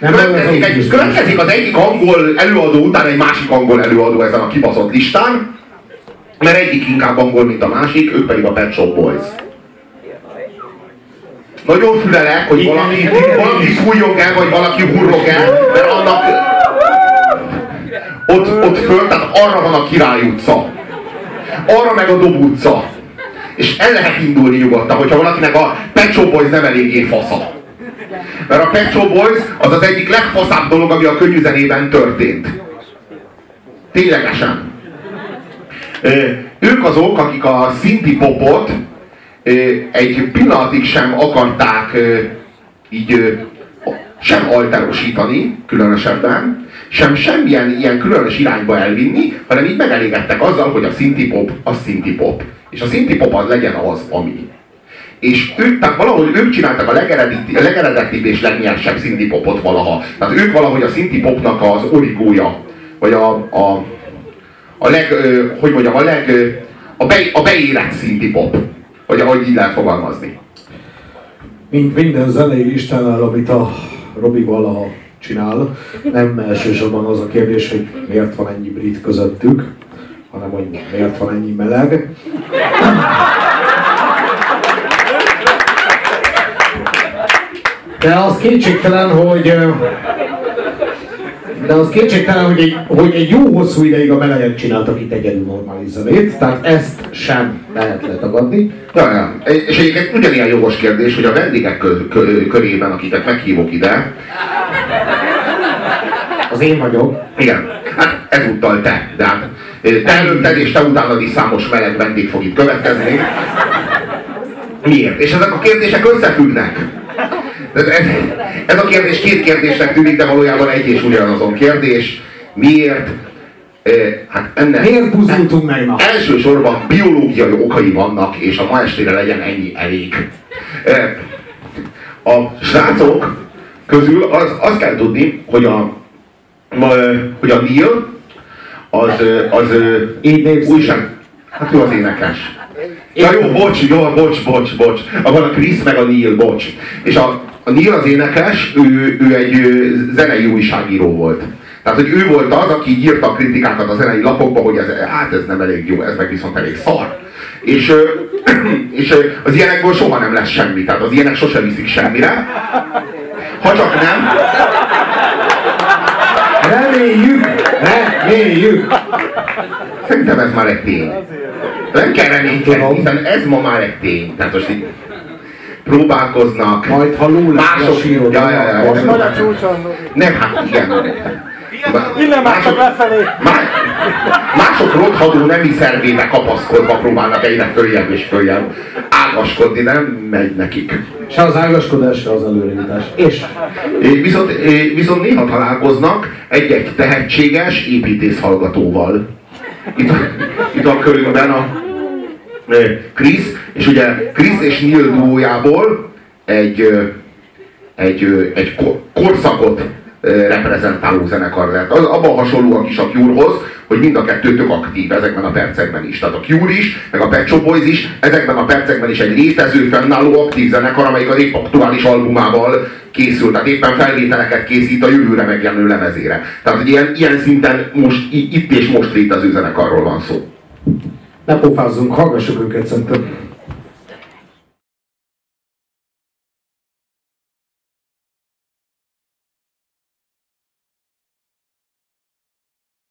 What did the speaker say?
Nem következik, egy, következik az egyik angol előadó után egy másik angol előadó ezen a kibaszott listán, mert egyik inkább angol, mint a másik, ők pedig a Pet Shop Boys. Nagyon fülelek, hogy valaki, valaki fújjon el, vagy valaki hurrog el, mert annak ott, ott föl, tehát arra van a Király utca. Arra meg a Dob utca. És el lehet indulni nyugodtan, hogyha valakinek a Pet Shop Boys nem eléggé fasza. Mert a Pet Shop Boys az az egyik legfaszább dolog, ami a könnyű zenében történt. Ténylegesen. Ők azok, akik a szinti popot egy pillanatig sem akarták így sem alterosítani, különösebben, sem semmilyen ilyen különös irányba elvinni, hanem így megelégedtek azzal, hogy a szinti pop az szinti pop. És a szinti pop az legyen az, ami. És ők, tehát valahogy ők csináltak a legeredetibb és legnyersebb szinti popot valaha. Tehát ők valahogy a szinti popnak az origója, vagy a, a, a leg, hogy mondjam, a leg, a, be, a beérett szinti pop. Vagy ahogy így lehet fogalmazni. Mint minden zenei listánál, amit a Robi valaha csinál, nem elsősorban az a kérdés, hogy miért van ennyi brit közöttük, hanem hogy miért van ennyi meleg. De az kétségtelen, hogy de az kétségtelen, hogy egy, hogy egy jó hosszú ideig a melegek csináltak itt egyedül normális zenét, tehát ezt sem lehet letagadni. Ja, ja. És egyébként ugyanilyen jogos kérdés, hogy a vendégek kö, kö, körében, akiket meghívok ide, az én vagyok. Igen, hát ezúttal te, de hát te előtted és te utánad is számos meleg vendég fog itt következni. Miért? És ezek a kérdések összefüggnek. Ez, ez a kérdés két kérdésnek tűnik, de valójában egy és ugyanazon kérdés. Miért? Hát ennek Miért buzdultunk meg ma? Elsősorban biológiai okai vannak, és a ma estére legyen ennyi elég. A srácok közül az, azt kell tudni, hogy a, hogy a Neil az, az újság, hát ő az énekes. Ja jó, bocs, jó, bocs, bocs, bocs. Van a Chris meg a Neil, bocs. És a, a Neil az énekes, ő, ő egy zenei újságíró volt. Tehát, hogy ő volt az, aki írta a kritikákat a zenei lapokba, hogy ez, hát ez nem elég jó, ez meg viszont elég szar. És, és az ilyenekből soha nem lesz semmi, tehát az ilyenek sosem viszik semmire. Ha csak nem. Reméljük, reméljük. Szerintem ez már egy tény. Nem kell reménykedni, hiszen ez ma már egy tény. Tehát most így próbálkoznak. Majd ha ló mások, ja, ja, ja, ja, Most vagy a csúcson. Nem, hát igen. Innen mások lefelé. mások rothadó nemi szervébe kapaszkodva próbálnak egyre följebb és följebb ágaskodni, nem megy nekik. Se az ágaskodás, se az előrejutás. És? Viszont, viszont néha találkoznak egy-egy tehetséges építész hallgatóval. Itt, itt a körünkben a Chris, és ugye Chris és Neil duójából egy, egy, egy korszakot reprezentáló zenekar lett. Az, abban hasonlóak is a Cure-hoz, hogy mind a kettő tök aktív ezekben a percekben is. Tehát a Cure is, meg a Pet Shop Boys is, ezekben a percekben is egy létező, fennálló aktív zenekar, amelyik az épp aktuális albumával készült, tehát éppen felvételeket készít a jövőre megjelenő lemezére. Tehát hogy ilyen, ilyen szinten most, itt és most létező zenekarról van szó. Ne pofázzunk, hallgassuk őket szerintem.